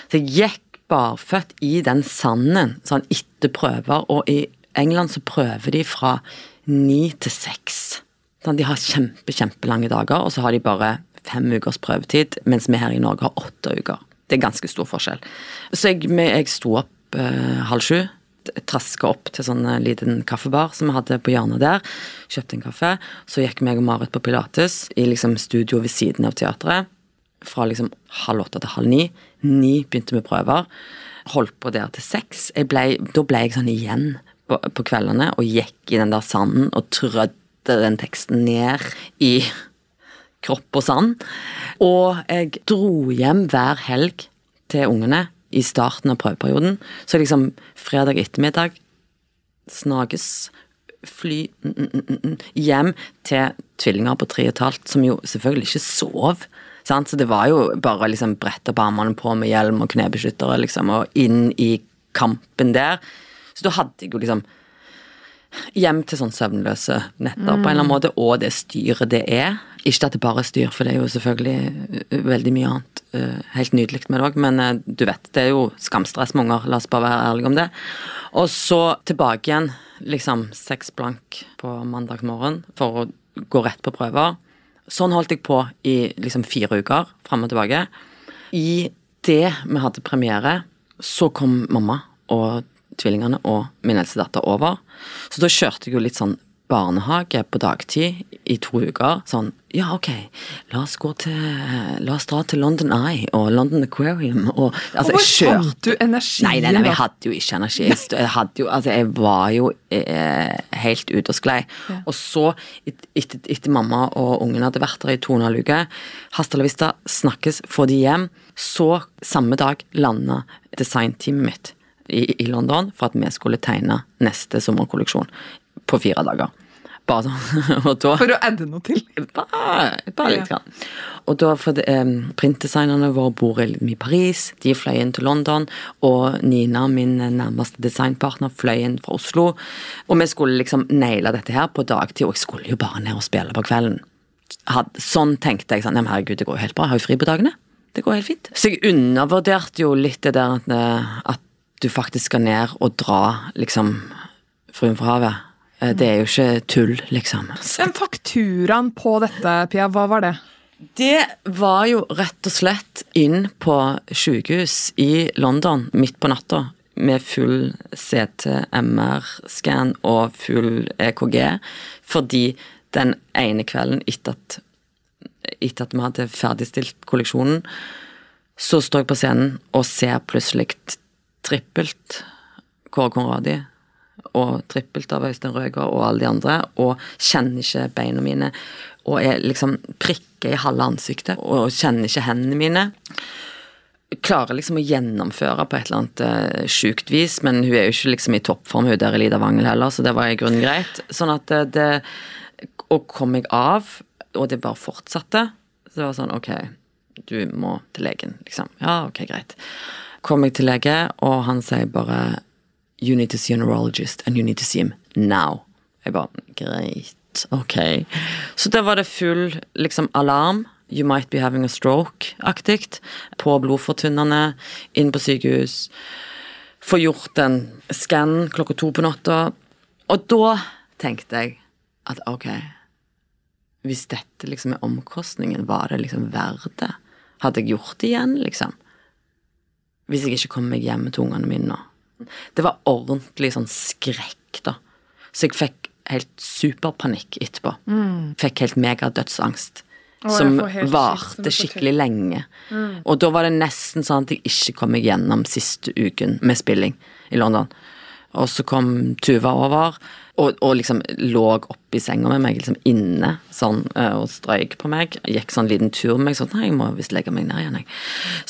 Så jeg gikk barføtt i den sanden sånn etter prøver, og i England så prøver de fra ni til seks. Sånn, de har kjempe, kjempelange dager, og så har de bare fem ukers prøvetid, mens vi her i Norge har åtte uker. Det er ganske stor forskjell. Så jeg, jeg sto opp eh, halv sju, traska opp til sånn eh, liten kaffebar som vi hadde på hjørnet der. Kjøpte en kaffe. Så gikk meg og Marit på Pilates i liksom studio ved siden av teatret. Fra liksom halv åtte til halv ni. Ni begynte med prøver. Holdt på der til seks. Ble, da ble jeg sånn igjen på, på kveldene og gikk i den der sanden og trødde den teksten ned i kropp og sand. Og jeg dro hjem hver helg til ungene i starten av prøveperioden. Så liksom fredag ettermiddag snages, fly mm, mm, mm, hjem til tvillinger på tre og et halvt, som jo selvfølgelig ikke sov. Sant? Så det var jo bare liksom brette opp armene på med hjelm og knebeskyttere, liksom, og inn i kampen der. Så da hadde jeg jo liksom hjem til sånn søvnløse netter på en eller annen måte, og det styret det er. Ikke at det bare er styr, for det er jo selvfølgelig øh, veldig mye annet øh, helt nydelig med det òg, men øh, du vet, det er jo skamstress med unger, la oss bare være ærlige om det. Og så tilbake igjen, liksom seks blank på mandag morgen for å gå rett på prøver. Sånn holdt jeg på i liksom fire uker, fram og tilbake. I det vi hadde premiere, så kom mamma og tvillingene og min eldste datter over. Så da kjørte jeg jo litt sånn barnehage på dagtid i to uker. Sånn, ja ok, la oss gå til La oss dra til London Eye og London Aquarium og altså, hvor fant du energien Nei, nei, nei, jeg hadde jo ikke energi. Jeg, hadde jo, altså, jeg var jo eh, helt ute og sklei. Og så, et- etter, et, mamma og ungen hadde vært der i to og en halv uke, hasta la vista, snakkes, få de hjem, så samme dag landa designteamet mitt i, i London for at vi skulle tegne neste sommerkolleksjon på fire dager. Bare sånn. Og da For å adde noe til. bare, bare litt. Grann. Og da for det, um, printdesignerne våre bor i Paris, de fløy inn til London, og Nina, min nærmeste designpartner, fløy inn fra Oslo. Og vi skulle liksom naile dette her på dagtid, og jeg skulle jo bare ned og spille på kvelden. Had, sånn tenkte jeg sånn, men herregud, det går jo helt bra, jeg har jo fri på dagene. Det går helt fint. Så jeg undervurderte jo litt det der at, eh, at du faktisk skal ned og dra, liksom, Fruen fra havet. Eh, Det er jo ikke tull, liksom. Men fakturaen på dette, Pia, hva var det? Det var jo rett og slett inn på sykehus i London midt på natta med full CT-MR-scan og full EKG, fordi den ene kvelden etter at, etter at vi hadde ferdigstilt kolleksjonen, så står jeg på scenen og ser plutselig trippelt Kåre Conradi og trippelt av Øystein Røger og alle de andre, og kjenner ikke beina mine. Og er liksom prikker i halve ansiktet, og kjenner ikke hendene mine. Klarer liksom å gjennomføre på et eller annet uh, sjukt vis, men hun er jo ikke liksom i toppform, hun der Elida Wangel heller, så det var i grunnen greit. Sånn at det, det Og kom jeg av, og det bare fortsatte. Så det var sånn, ok, du må til legen, liksom. Ja, ok, greit. Kom jeg til lege, og han sier bare You need to see a neurologist, and you need to see him now. Jeg bare Greit, ok. Så da var det full liksom alarm. You might be having a stroke-aktig. På blodfortynnende, inn på sykehus. Få gjort en skann klokka to på natta. Og da tenkte jeg at ok, hvis dette liksom er omkostningen, var det liksom verdt det? Hadde jeg gjort det igjen, liksom? Hvis jeg ikke kom meg hjem til ungene mine nå. Det var ordentlig sånn skrekk, da. Så jeg fikk helt superpanikk etterpå. Fikk helt megadødsangst. Som varte skikkelig lenge. Og da var det nesten sånn at jeg ikke kom meg gjennom siste uken med spilling i London. Og så kom Tuva over, og, og liksom lå oppi senga med meg, liksom inne, sånn, eh, og strøyk på meg. Gikk sånn liten tur med meg, sånn Nei, jeg må visst legge meg ned igjen, jeg.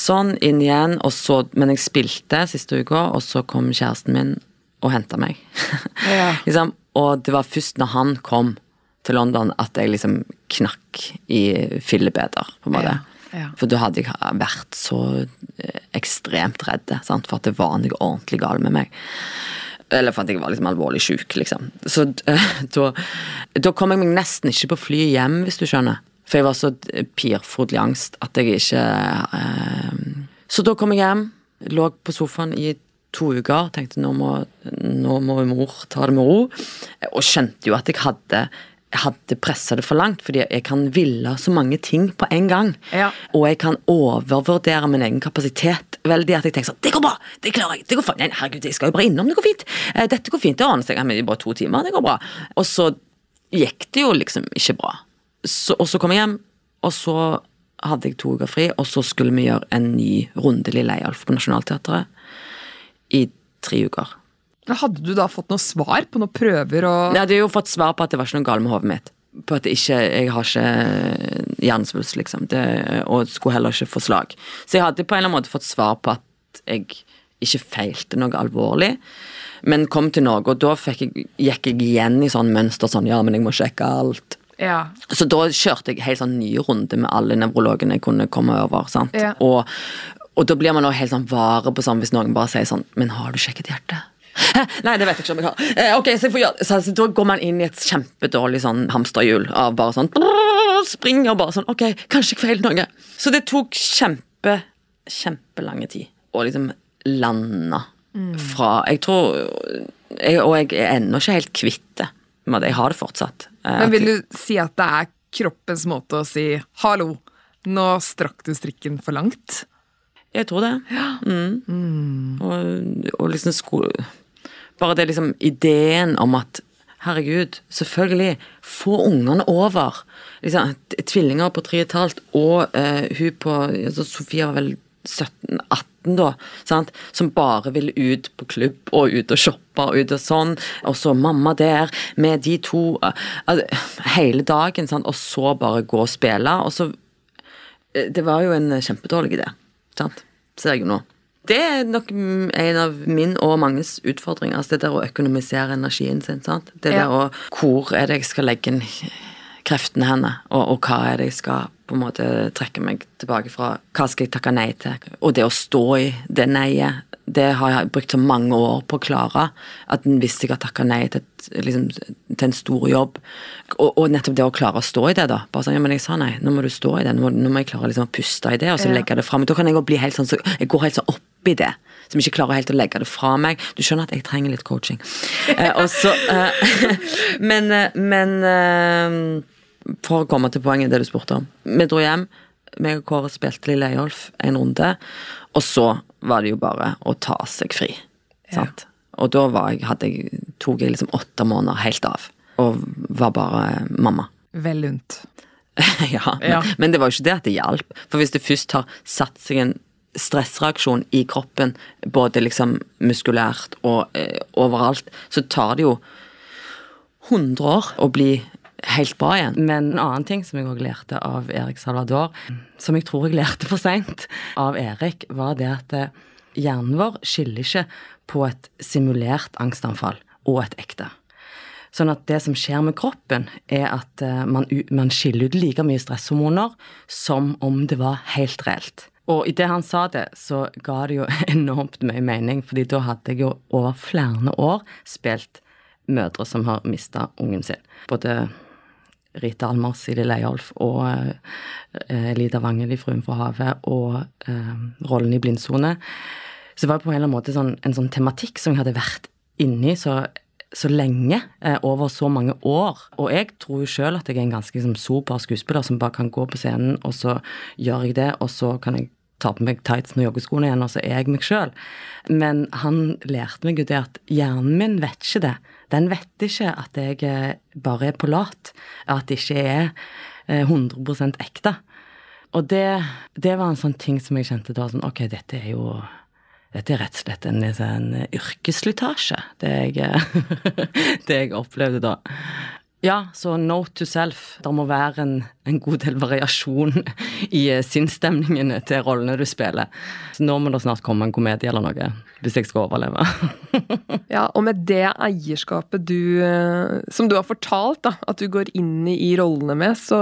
Sånn, inn igjen, og så Men jeg spilte siste uka, og så kom kjæresten min og henta meg. Ja. liksom, og det var først når han kom til London at jeg liksom knakk i fillebeder, på en måte. Ja, ja. For da hadde jeg vært så eh, ekstremt redd sant? for at det var noe ordentlig galt med meg. Eller for at jeg var liksom alvorlig syk, liksom. Så da, kom jeg meg nesten ikke på flyet hjem, hvis du skjønner. For jeg var så pirfodlig angst at jeg ikke eh, Så da kom jeg hjem, lå på sofaen i to uker, tenkte nå må, nå må mor ta det med ro. Og skjønte jo at jeg hadde hadde pressa det for langt, fordi jeg kan ville så mange ting på en gang. Ja. Og jeg kan overvurdere min egen kapasitet veldig. At jeg tenker sånn Det går bra! Det klarer jeg! Det går fint. Nei, herregud, jeg skal jo bare innom. Det går fint. Eh, Dette går fint. Det ordner seg. Det er bare to timer. Det går bra. Og så gikk det jo liksom ikke bra. Så, og så kom jeg hjem, og så hadde jeg to uker fri, og så skulle vi gjøre en ny runde Lille Eyolf på Nationaltheatret i tre uker. Hadde du da fått noe svar på noen prøver og Jeg hadde jo fått svar på at det var ikke noe galt med hodet mitt. På at ikke, jeg har ikke hjernesvulst, liksom. Det, og skulle heller ikke få slag. Så jeg hadde på en eller annen måte fått svar på at jeg ikke feilte noe alvorlig. Men kom til Norge, og da jeg, gikk jeg igjen i sånn mønster sånn ja, men jeg må sjekke alt. Ja. Så da kjørte jeg helt sånn ny runde med alle nevrologene jeg kunne komme over. sant? Ja. Og, og da blir man også helt sånn vare på sånn hvis noen bare sier sånn Men har du sjekket hjertet? Nei, det vet jeg ikke om jeg har. Eh, ok, så, jeg får så, så Da går man inn i et kjempedårlig sånn hamsterhjul av bare sånn Springer og bare sånn Ok, kanskje jeg feiler noe. Så det tok kjempe, kjempelange tid å liksom lande fra Jeg tror jeg, Og jeg er ennå ikke helt kvitt det. Men Jeg har det fortsatt. Eh, Men vil du si at det er kroppens måte å si 'hallo, nå strakk du strikken for langt'? Jeg tror det. Mm. Og, og liksom sko Bare det liksom ideen om at herregud, selvfølgelig, få ungene over. Liksom, tvillinger på tre og et halvt, og eh, hun på altså, Sofia var vel 17-18 da, sant? som bare ville ut på klubb og ut og shoppe og ut og sånn, og så mamma der med de to altså, hele dagen, sant? og så bare gå og spille, og så Eh, Det var jo en kjempedårlig idé, sant? ser jeg jo nå. Det er nok en av min og manges utfordringer. Altså det der å økonomisere energien sin. sant? Det der å Hvor er det jeg skal legge inn kreftene henne, og, og hva er det jeg skal på en måte trekke meg tilbake fra? Hva skal jeg takke nei til? Og det å stå i det neiet, det har jeg brukt så mange år på å klare. At hvis jeg har takka nei til, liksom, til en stor jobb, og, og nettopp det å klare å stå i det, da. Bare sånn, ja, men jeg sa nei, nå må du stå i det, nå må, nå må jeg klare liksom, å puste i det, og så Ja. legge det fram. Da kan jeg bli helt sånn, så jeg går helt sånn opp i det. Som ikke klarer helt å legge det fra meg. Du skjønner at jeg trenger litt coaching. Eh, og så, eh, men eh, men eh, for å komme til poenget, det du spurte om. Vi dro hjem. meg og Kåre spilte Lille Eyolf en runde, og så var det jo bare å ta seg fri. Sant? Og da var jeg, jeg, tok jeg liksom åtte måneder helt av, og var bare mamma. Vel lunt. ja, men, Ja. men det var jo ikke det at det hjalp. For hvis det først har satt seg en stressreaksjon i kroppen, både liksom muskulært og eh, overalt, så tar det jo 100 år å bli helt bra igjen. Men en annen ting som jeg òg lærte av Erik Salvador, som jeg tror jeg lærte for seint av Erik, var det at eh, hjernen vår skiller ikke på et simulert angstanfall og et ekte. Sånn at det som skjer med kroppen, er at eh, man, man skiller ut like mye stresshormoner som om det var helt reelt. Og idet han sa det, så ga det jo enormt mye mening, fordi da hadde jeg jo over flere år spilt mødre som har mista ungen sin. Både Rita Almers i Lille og eh, Lida Wangel i Fruen fra havet og eh, rollen i Blindsone. Så det var på en eller annen måte sånn, en sånn tematikk som jeg hadde vært inni så, så lenge, eh, over så mange år. Og jeg tror jo sjøl at jeg er en ganske liksom, sober skuespiller som bare kan gå på scenen, og så gjør jeg det, og så kan jeg ta på meg tightsen og joggeskoene igjen, og så er jeg meg sjøl. Men han lærte meg jo det at hjernen min vet ikke det. Den vet ikke at jeg eh, bare er på lat. At det ikke er eh, 100% ekte. Og det, det var en sånn ting som jeg kjente da sånn Ok, dette er jo dette er rett og slett en, en yrkesslitasje, det det jeg opplevde da. Ja, så note to self. Det må være en, en god del variasjon i eh, sinnsstemningene til rollene du spiller. Så nå må det snart komme en komedie eller noe, hvis jeg skal overleve. ja, og med det eierskapet du eh, Som du har fortalt da, at du går inn i rollene med, så,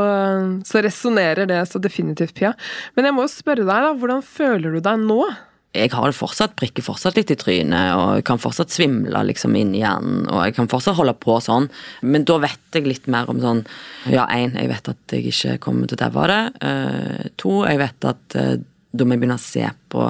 så resonnerer det så definitivt, Pia. Men jeg må jo spørre deg, da, hvordan føler du deg nå? Jeg har det fortsatt, prikker fortsatt litt i trynet, og jeg kan fortsatt svimle liksom inn i hjernen, og jeg kan fortsatt holde på sånn, men da vet jeg litt mer om sånn Ja, én, jeg vet at jeg ikke kommer til å daue av det. Uh, to, jeg vet at uh, da må jeg begynne å se på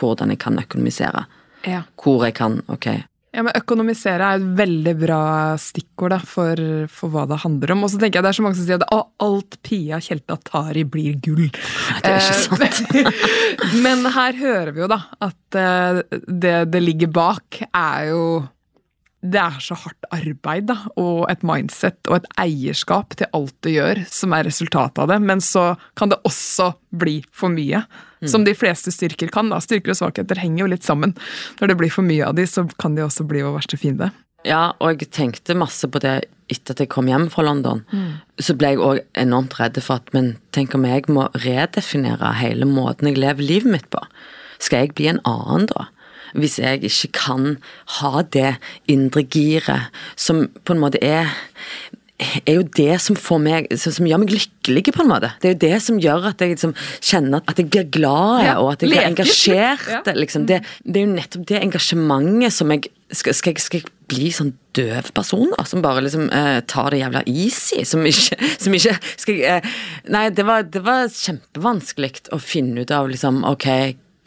hvordan jeg kan økonomisere. Ja. Hvor jeg kan Ok, ja, men Økonomisere er et veldig bra stikkord da, for, for, hva det handler om. Og så tenker jeg Det er så mange som sier at alt Pia Tjelta tar i, blir gull. Det er ikke eh, sant. men her hører vi jo da at eh, det det ligger bak, er jo det er så hardt arbeid da, og et mindset og et eierskap til alt du gjør, som er resultatet av det. Men så kan det også bli for mye. Mm. Som de fleste styrker kan. da. Styrker og svakheter henger jo litt sammen. Når det blir for mye av de, så kan de også bli vår verste fiende. Ja, og jeg tenkte masse på det etter at jeg kom hjem fra London. Mm. Så ble jeg òg enormt redd for at Men tenk om jeg må redefinere hele måten jeg lever livet mitt på. Skal jeg bli en annen da? Hvis jeg ikke kan ha det indre giret som på en måte er er jo det som får meg som gjør meg lykkelig, på en måte. Det er jo det som gjør at jeg liksom kjenner at jeg blir glad, ja, og at jeg blir engasjert. Ja. Liksom. Det, det, er jo nettopp det engasjementet som jeg skal, skal, jeg, skal jeg bli sånn døv person, da? Som bare liksom eh, tar det jævla easy? Som ikke, som ikke skal jeg, eh, Nei, det var, det var kjempevanskelig å finne ut av liksom Ok,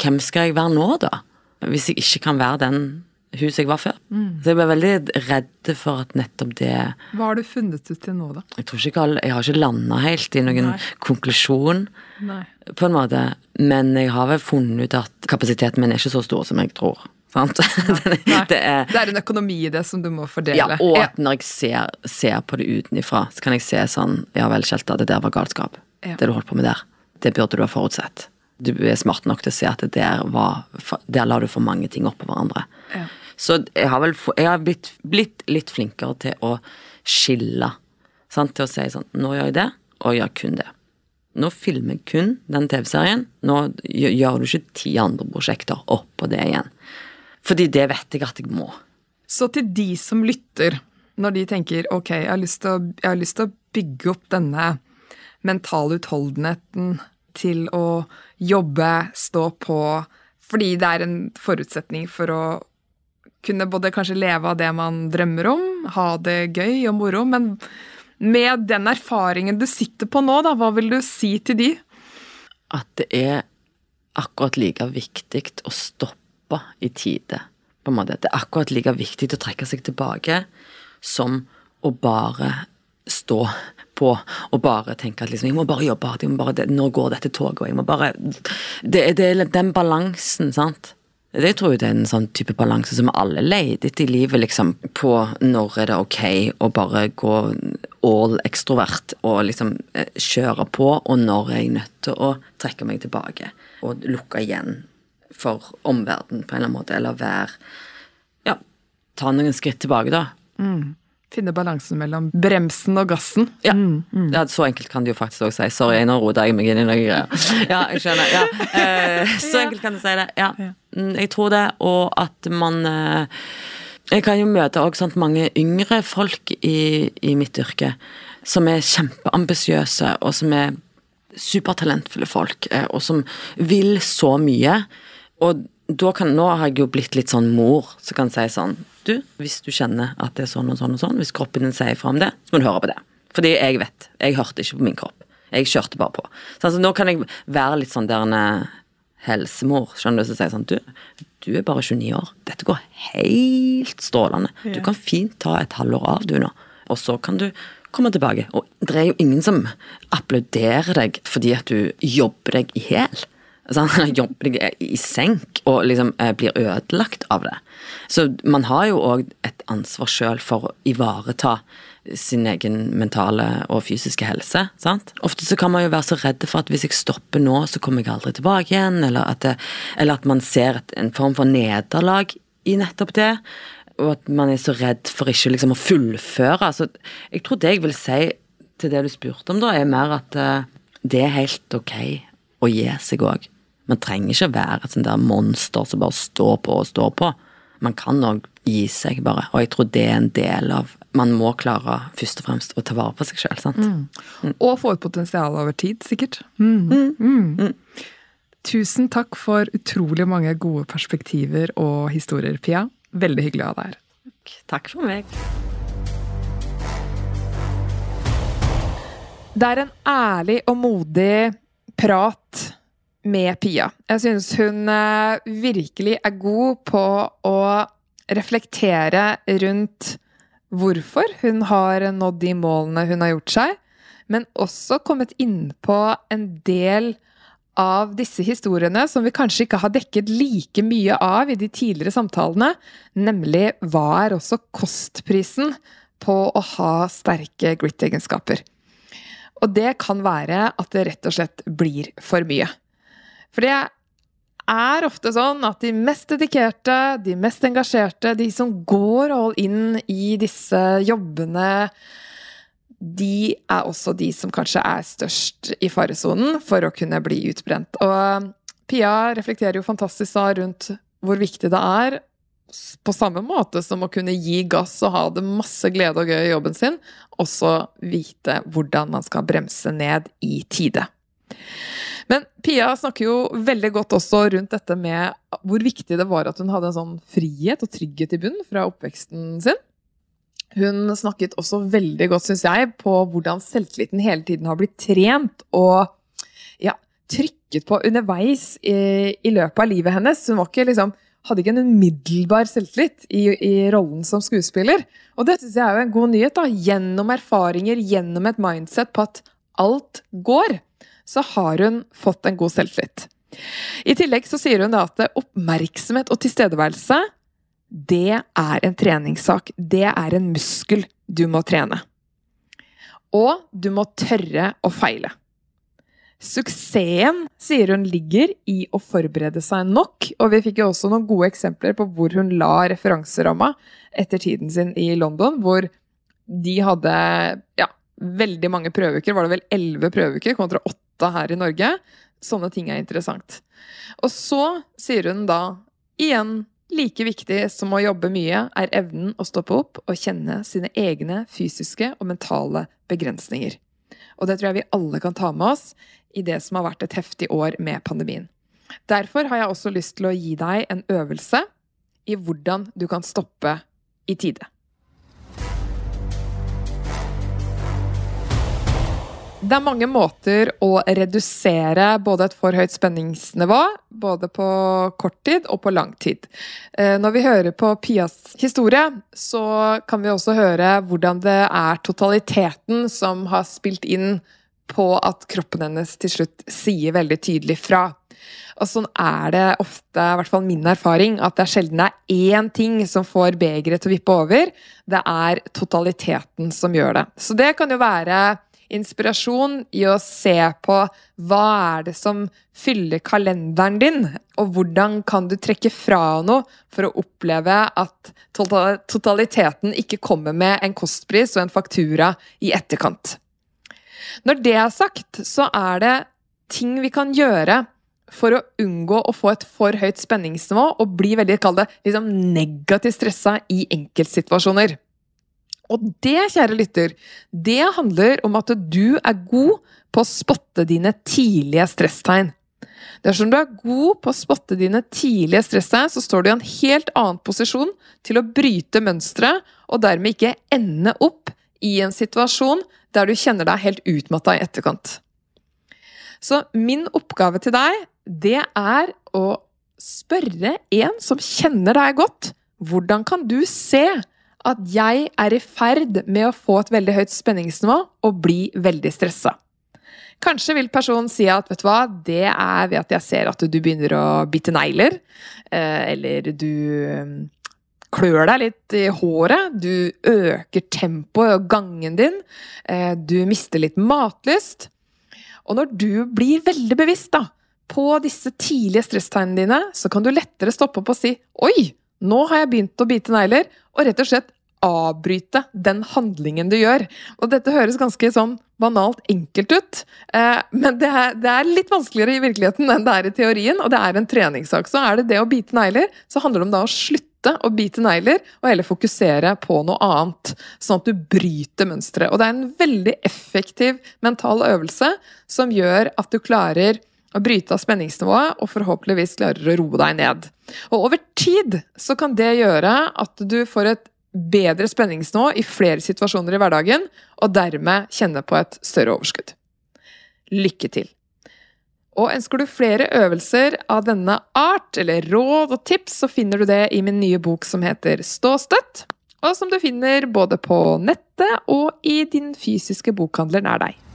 hvem skal jeg være nå, da? Hvis jeg ikke kan være den huset jeg var før. Mm. Så jeg ble veldig redd for at nettopp det Hva har du funnet ut til nå, da? Jeg tror ikke jeg, jeg har ikke landa helt i noen Nei. konklusjon, Nei. på en måte. Men jeg har vel funnet ut at kapasiteten min er ikke så stor som jeg tror. Sant? det, er, det, er, en økonomi i det som du må fordele. Ja, og at når jeg ser, ser på det utenifra, så kan jeg se sånn Ja vel, Kjelta, det der var galskap. Ja. Det du holdt på med der. Det burde du ha forutsett du er smart nok til å se at der, var, der la du for mange ting oppå hverandre. Ja. Så jeg har vel jeg har blitt, blitt, litt flinkere til å skille. Sant? Til å si sånn Nå gjør jeg det, og jeg gjør kun det. Nå filmer jeg kun den TV-serien. Nå gjør du ikke ti andre prosjekter oppå det igjen. Fordi det vet jeg at jeg må. Så til de som lytter, når de tenker ok, jeg har lyst til å, lyst til å bygge opp denne mentale utholdenheten til å jobbe, stå på, fordi det er en forutsetning for å kunne både kanskje leve av det man drømmer om, ha det gøy og moro, men med den erfaringen du sitter på nå, da, hva vil du si til de? At det er akkurat like viktig å stoppe i tide. på en måte. Det er akkurat like viktig å trekke seg tilbake som å bare stå på å bare tenke at liksom, jeg må bare jobbe hardt, nå går dette toget, og jeg må bare Det, det er den balansen, sant. Det tror jeg det er en sånn type balanse som alle leter etter i livet, liksom. På når er det ok å bare gå all ekstrovert og liksom eh, kjøre på, og når er jeg nødt til å trekke meg tilbake og lukke igjen for omverdenen på en eller annen måte, eller være Ja, ta noen skritt tilbake, da. Mm. Finne balansen mellom bremsen og gassen. Ja. Mm, mm. ja så enkelt kan du jo faktisk også si. Sorry, nå roter jeg meg inn i noen greier. Ja, jeg skjønner. Ja. Eh, så enkelt kan du si det. Ja. Mm, jeg tror det, og at man eh, Jeg kan jo møte også mange yngre folk i, i mitt yrke som er kjempeambisiøse, og som er supertalentfulle folk, eh, og som vil så mye. Og kan, nå har jeg jo blitt litt sånn mor som kan si sånn du, hvis du kjenner at det er sånn og sånn og sånn, hvis kroppen din sier fra om det, så må du høre på det. Fordi jeg vet. Jeg hørte ikke på min kropp. Jeg kjørte bare på. Så altså, nå kan jeg være litt sånn der en eh, helsemor, skjønner du, som sier sånn du, du er bare 29 år. Dette går helt strålende. Du kan fint ta et halvår av, du nå. Og så kan du komme tilbake. Og det er jo ingen som applauderer deg fordi at du jobber deg i hæl. Altså, han jobber i senk og liksom eh, blir ødelagt av det. Så man har jo òg et ansvar sjøl for å ivareta sin egen mentale og fysiske helse. sant? Ofte så kan man jo være så redd for at hvis jeg stopper nå, så kommer jeg aldri tilbake igjen, eller at, det, eller at man ser et, en form for nederlag i nettopp det. Og at man er så redd for ikke liksom å fullføre. Altså, jeg tror det jeg vil si til det du spurte om, da, er mer at uh, det er helt ok å gi seg òg. Man trenger ikke være et sånt der monster som bare står på og står på. Man kan òg gi seg, bare. Og jeg tror det er en del av Man må klare først og fremst å ta vare på seg sjøl. Mm. Mm. Og få ut potensial over tid, sikkert. Mm. mm. mm. Tusen takk for utrolig mange gode perspektiver og historier, Pia. Veldig hyggelig å ha deg her. Takk for meg. Det er en ærlig og modig prat med Pia. Jeg synes hun eh, virkelig er god på å reflektere rundt hvorfor hun har nådd de målene hun har gjort seg, men også kommet innpå en del av disse historiene som vi kanskje ikke har dekket like mye av i de tidligere samtalene, nemlig hva er også kostprisen på å ha sterke grit-egenskaper. Og det kan være at det rett og slett blir for mye. For det er ofte sånn at de mest dedikerte, de mest engasjerte, de som går all in i disse jobbene, de er også de som kanskje er størst i faresonen for å kunne bli utbrent. Og Pia reflekterer jo fantastisk da rundt hvor viktig det er, på samme måte som å kunne gi gass og ha det masse glede og gøy i jobben sin, også vite hvordan man skal bremse ned i tide. Men Pia snakker jo veldig godt også rundt dette med hvor viktig det var at hun hadde en sånn frihet og trygghet i bunn fra oppveksten sin. Hun snakket også veldig godt, syns jeg, på hvordan selvtilliten hele tiden har blitt trent og ja, trykket på underveis i, i løpet av livet hennes. Hun var ikke liksom hadde ikke en umiddelbar selvtillit i, i, rollen som skuespiller. Og det syns jeg er jo en god nyhet. da, Gjennom erfaringer, gjennom et mindset på at alt går, så har hun fått en god selvtillit. I tillegg så sier hun da at oppmerksomhet og tilstedeværelse, det er en treningssak. Det er en muskel du må trene. Og du må tørre å feile. Suksessen, sier hun, ligger i å forberede seg nok, og vi fikk jo også noen gode eksempler på hvor hun la referanseramma etter tiden sin i London, hvor de hadde ja, veldig mange prøveuker. Var det vel elleve prøveuker kontra åtte her i Norge? Sånne ting er interessant. Og så sier hun da igjen Like viktig som å jobbe mye er evnen å stoppe opp og kjenne sine egne fysiske og mentale begrensninger. Og det tror jeg vi alle kan ta med oss i det som har vært et heftig år med pandemien. Derfor har jeg også lyst til å gi deg en øvelse i hvordan du kan stoppe i tide. Det er mange måter å redusere både et for høyt spenningsnivå, både på kort tid og på lang tid. Eh, når vi hører på Pias historie, så kan vi også høre hvordan det er totaliteten som har spilt inn på at kroppen hennes til slutt sier veldig tydelig fra. Og sånn er det ofte, i hvert fall min erfaring, at det er sjelden det er én ting som får begeret til å vippe over. Det er totaliteten som gjør det. Så det kan jo være inspirasjon i å se på hva er det som fyller kalenderen din, og hvordan kan du trekke fra noe for å oppleve at totaliteten ikke kommer med en kostpris og en faktura i etterkant. Når det er sagt, så er det ting vi kan gjøre for å unngå å få et for høyt spenningsnivå og bli veldig kall det, liksom negativt stressa i enkeltsituasjoner. Og det, kjære lytter, det handler om at du er god på å spotte dine tidlige stresstegn. Dersom du er god på å spotte dine tidlige stresstegn, så står du i en helt annen posisjon til å bryte mønsteret, og dermed ikke ende opp i en situasjon der du kjenner deg helt utmatta i etterkant. Så min oppgave til deg, det er å spørre en som kjenner deg godt, hvordan kan du se at jeg er i ferd med å få et veldig høyt spenningsnivå og bli veldig stressa. Kanskje vil personen si at vet du hva, det er ved at jeg ser at du begynner å bite negler, eh, eller du mm, klør deg litt i håret, du øker tempoet og gangen din, eh, du mister litt matlyst. Og når du blir veldig bevisst da, på disse tidlige stresstegnene dine, så kan du lettere stoppe opp og si 'oi, nå har jeg begynt å bite negler', og rett og slett avbryte den handlingen du gjør. Og dette høres ganske sånn banalt enkelt ut, eh, men det er, det er, litt vanskeligere i virkeligheten enn det er i teorien, og det er en treningssak. Så er det det å bite negler, så handler det om da å slutte å bite negler, og heller fokusere på noe annet. Sånn at du bryter mønsteret. Og det er en veldig effektiv mental øvelse som gjør at du klarer å bryte av spenningsnivået og forhåpentligvis klarer å roe deg ned. Og over tid så kan det gjøre at du får et bedre spenningsnivå i flere situasjoner i hverdagen, og dermed kjenne på et større overskudd. Lykke til! Og ønsker du flere øvelser av denne art, eller råd og tips, så finner du det i min nye bok som heter Stå støtt, og som du finner både på nettet og i din fysiske bokhandler nær deg.